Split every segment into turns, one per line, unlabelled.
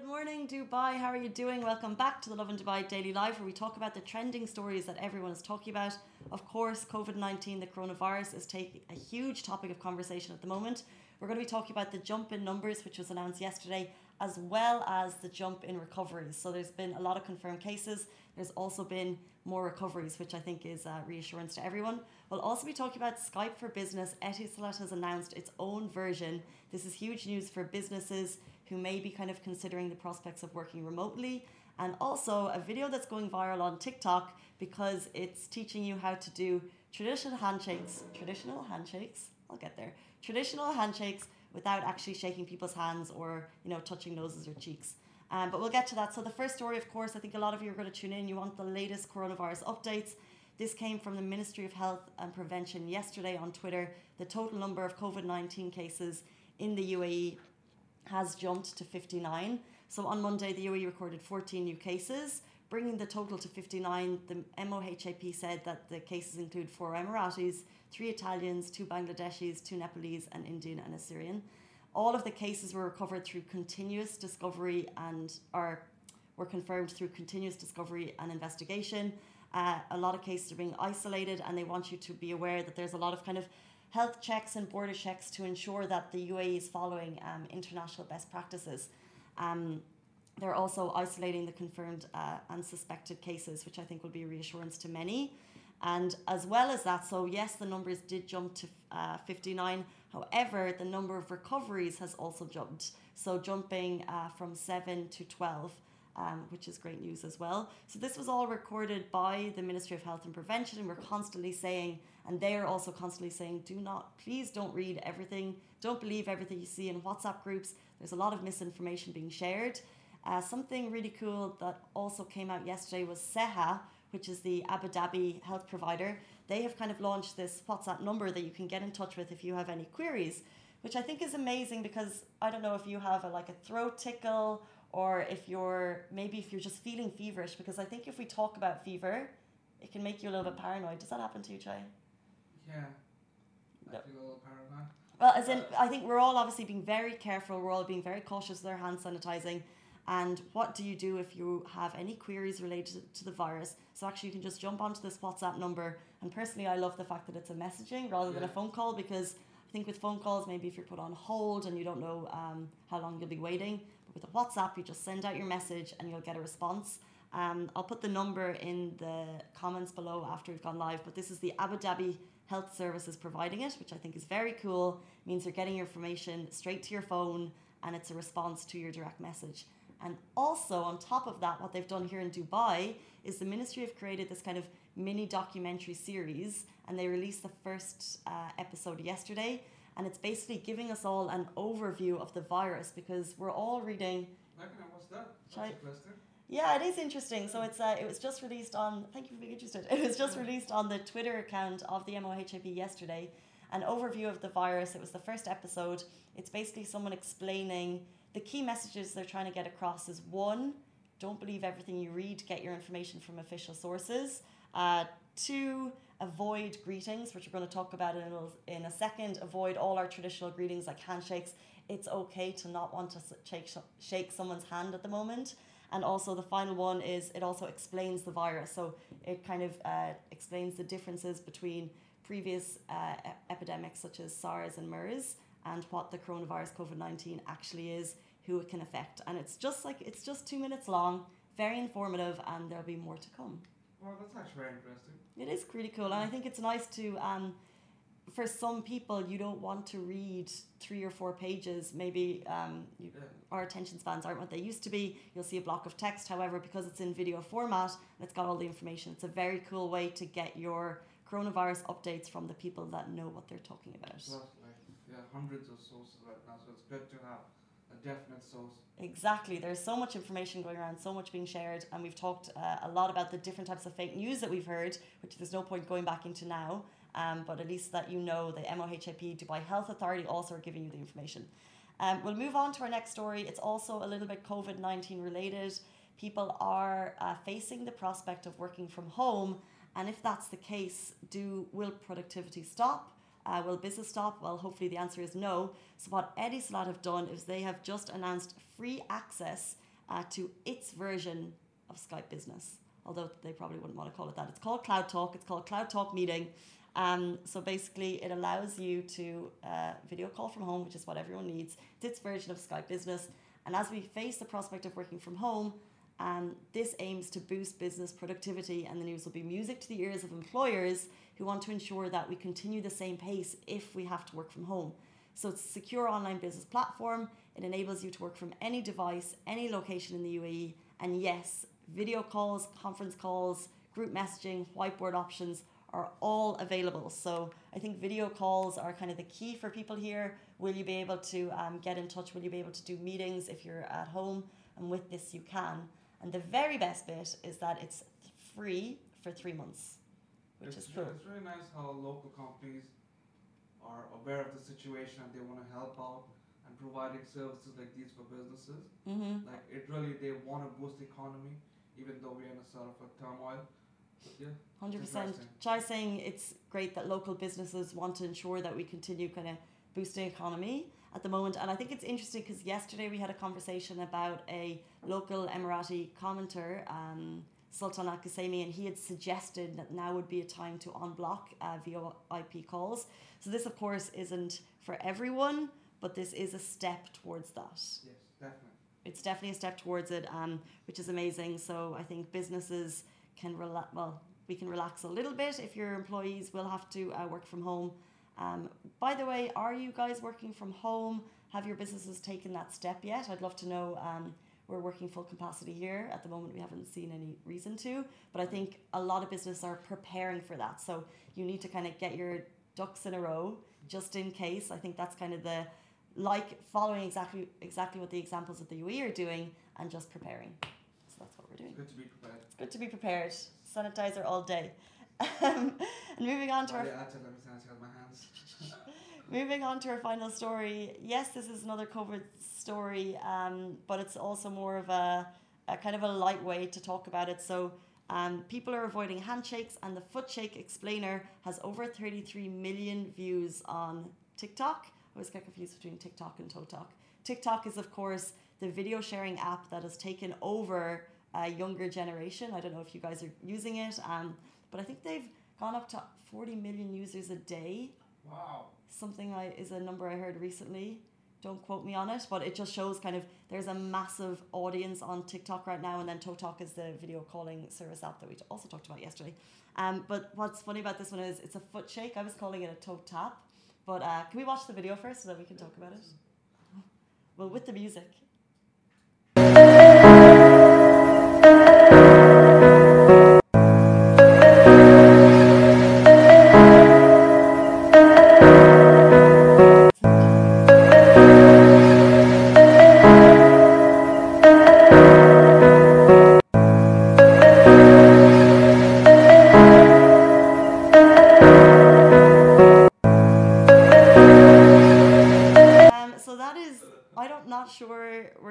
Good morning, Dubai. How are you doing? Welcome back to the Lovin Dubai Daily Live, where we talk about the trending stories that everyone is talking about. Of course, COVID 19, the coronavirus, is taking a huge topic of conversation at the moment. We're going to be talking about the jump in numbers, which was announced yesterday, as well as the jump in recoveries. So there's been a lot of confirmed cases. There's also been more recoveries, which I think is uh, reassurance to everyone. We'll also be talking about Skype for Business. Etisalat has announced its own version. This is huge news for businesses who may be kind of considering the prospects of working remotely. And also a video that's going viral on TikTok because it's teaching you how to do traditional handshakes, traditional handshakes, I'll get there, traditional handshakes without actually shaking people's hands or you know touching noses or cheeks. Um, but we'll get to that. So the first story, of course, I think a lot of you are going to tune in. You want the latest coronavirus updates. This came from the Ministry of Health and Prevention yesterday on Twitter. The total number of COVID 19 cases in the UAE has jumped to 59. So on Monday, the UAE recorded 14 new cases, bringing the total to 59. The MOHAP said that the cases include four Emiratis, three Italians, two Bangladeshis, two Nepalese, an Indian, and a Syrian. All of the cases were recovered through continuous discovery and are were confirmed through continuous discovery and investigation. Uh, a lot of cases are being isolated, and they want you to be aware that there's a lot of kind of health checks and border checks to ensure that the UAE is following um, international best practices. Um, they're also isolating the confirmed uh, and suspected cases, which I think will be a reassurance to many. And as well as that, so yes, the numbers did jump to uh, 59. However, the number of recoveries has also jumped. So jumping uh, from 7 to 12, um, which is great news as well. So this was all recorded by the Ministry of Health and Prevention. And we're constantly saying, and they are also constantly saying, do not, please don't read everything. Don't believe everything you see in WhatsApp groups. There's a lot of misinformation being shared. Uh, something really cool that also came out yesterday was Seha, which is the Abu Dhabi health provider, they have kind of launched this WhatsApp number that you can get in touch with if you have any queries, which I think is amazing because I don't know if you have a, like a throat tickle or if you're maybe if you're just feeling feverish because I think if we talk about fever, it can make you a little bit paranoid. Does that happen to you, Chai?
Yeah. I feel a little paranoid.
Well, as in, I think we're all obviously being very careful. We're all being very cautious with our hand sanitizing. And what do you do if you have any queries related to the virus? So actually, you can just jump onto this WhatsApp number. And personally, I love the fact that it's a messaging rather than a phone call because I think with phone calls, maybe if you're put on hold and you don't know um, how long you'll be waiting, with a WhatsApp, you just send out your message and you'll get a response. Um, I'll put the number in the comments below after we've gone live. But this is the Abu Dhabi Health Services providing it, which I think is very cool. It means you're getting your information straight to your phone and it's a response to your direct message. And also, on top of that, what they've done here in Dubai is the ministry have created this kind of mini documentary series, and they released the first uh, episode yesterday. And it's basically giving us all an overview of the virus because we're all reading.
What's that?
I, yeah, it is interesting. So it's uh, it was just released on. Thank you for being interested. It was just released on the Twitter account of the MOHAP yesterday. An overview of the virus. It was the first episode. It's basically someone explaining the key messages they're trying to get across is one, don't believe everything you read, get your information from official sources. Uh, two, avoid greetings, which we're going to talk about in a, in a second. Avoid all our traditional greetings like handshakes. It's okay to not want to shake, shake someone's hand at the moment. And also, the final one is it also explains the virus. So it kind of uh, explains the differences between previous uh, epidemics such as SARS and MERS and what the coronavirus COVID 19 actually is, who it can affect. And it's just like, it's just two minutes long, very informative, and there'll be more to come.
Well, that's actually very interesting.
It is pretty cool. And I think it's nice to, um, for some people, you don't want to read three or four pages. Maybe um, you, yeah. our attention spans aren't what they used to be. You'll see a block of text. However, because it's in video format and it's got all the information, it's a very cool way to get your coronavirus updates from the people that know what they're talking about.
Well, like, yeah, hundreds of sources right now, so it's good to have a definite source.
Exactly. There's so much information going around, so much being shared, and we've talked uh, a lot about the different types of fake news that we've heard, which there's no point going back into now. Um, but at least that you know, the MOHAP Dubai Health Authority also are giving you the information. Um, we'll move on to our next story. It's also a little bit COVID 19 related. People are uh, facing the prospect of working from home, and if that's the case, do will productivity stop? Uh, will business stop? Well, hopefully the answer is no. So what Etisalat have done is they have just announced free access uh, to its version of Skype Business. Although they probably wouldn't want to call it that. It's called Cloud Talk. It's called Cloud Talk Meeting. Um, so basically, it allows you to uh, video call from home, which is what everyone needs. It's its version of Skype Business. And as we face the prospect of working from home, um, this aims to boost business productivity, and the news will be music to the ears of employers who want to ensure that we continue the same pace if we have to work from home. So it's a secure online business platform. It enables you to work from any device, any location in the UAE. And yes, video calls, conference calls, group messaging, whiteboard options are all available. So I think video calls are kind of the key for people here. Will you be able to um, get in touch? Will you be able to do meetings if you're at home? And with this, you can. And the very best bit is that it's free for three months, which
it's
is cool.
It's really nice how local companies are aware of the situation and they want to help out and providing services like these for businesses.
Mm-hmm.
Like it really, they want to boost the economy, even though we're in a sort of a turmoil. Yeah,
Hundred percent.
Interesting.
Chai saying it's great that local businesses want to ensure that we continue kind of boosting the economy at the moment, and I think it's interesting because yesterday we had a conversation about a local Emirati commenter, um, Sultan Al Qassemi, and he had suggested that now would be a time to unblock uh, VoIP calls. So this, of course, isn't for everyone, but this is a step towards that
yes, definitely.
it's definitely a step towards it, um, which is amazing. So I think businesses can relax. Well, we can relax a little bit if your employees will have to uh, work from home. Um, by the way, are you guys working from home? Have your businesses taken that step yet? I'd love to know. Um, we're working full capacity here at the moment. We haven't seen any reason to, but I think a lot of businesses are preparing for that. So you need to kind of get your ducks in a row just in case. I think that's kind of the like following exactly exactly what the examples of the UE are doing and just preparing. So that's what we're doing.
It's good to be prepared.
It's good to be prepared. Sanitizer all day. Um, and moving on to our
Sorry, I had to let me my hands.
Moving on to our final story. Yes, this is another COVID story, um, but it's also more of a, a kind of a light way to talk about it. So, um, people are avoiding handshakes, and the footshake explainer has over 33 million views on TikTok. I always get confused between TikTok and ToTok. TikTok is, of course, the video sharing app that has taken over a younger generation. I don't know if you guys are using it, um, but I think they've gone up to 40 million users a day
Wow.
something I is a number I heard recently. Don't quote me on it, but it just shows kind of there's a massive audience on TikTok right now, and then ToTok is the video calling service app that we also talked about yesterday. Um, but what's funny about this one is it's a foot shake. I was calling it a toe tap, but uh, can we watch the video first so that we can talk about it? Well, with the music.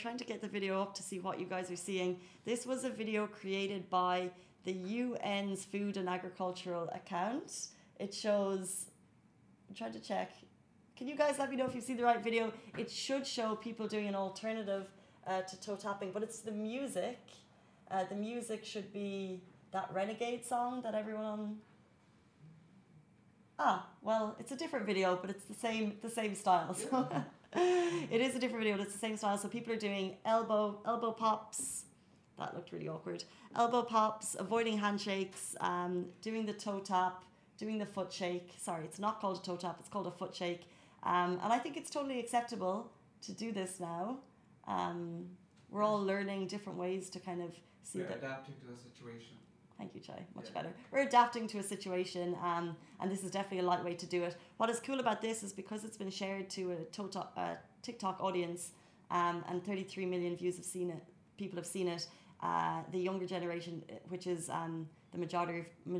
Trying to get the video up to see what you guys are seeing. This was a video created by the UN's Food and Agricultural account. It shows. I'm trying to check. Can you guys let me know if you see the right video? It should show people doing an alternative uh, to toe tapping, but it's the music. Uh, the music should be that Renegade song that everyone. Ah, well, it's a different video, but it's the same the same style. So it is a different video, but it's the same style. So people are doing elbow elbow pops. That looked really awkward. Elbow pops, avoiding handshakes, um, doing the toe tap, doing the foot shake. Sorry, it's not called a toe tap. It's called a foot shake. Um, and I think it's totally acceptable to do this now. Um, we're all learning different ways to kind of see
We're
that.
adapting to the situation.
Thank you, Chai. Much
Yeah.
better. We're adapting to a situation, um, and this is definitely a light way to do it. What is cool about this is because it's been shared to a TikTok, uh, TikTok audience, um, and 33 million views have seen it. People have seen it. Uh, the younger generation, uh, which is um, the majority of ma-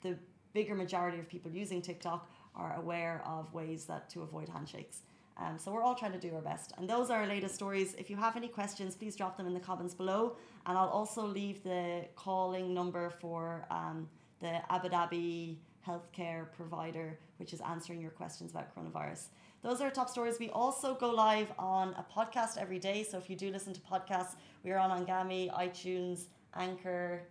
the bigger majority of people using TikTok, are aware of ways that to avoid handshakes. Um, so we're all trying to do our best. And those are our latest stories. If you have any questions, please drop them in the comments below. And I'll also leave the calling number for um, the Abu Dhabi healthcare provider which is answering your questions about coronavirus. Those are our top stories. We also go live on a podcast every day. So if you do listen to podcasts, we are on Anghami, iTunes, Anchor,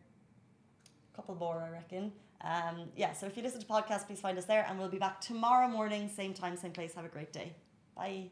a couple more, I reckon. Um, yeah, so if you listen to podcasts, please find us there, and we'll be back tomorrow morning, same time, same place. Have a great day. 拜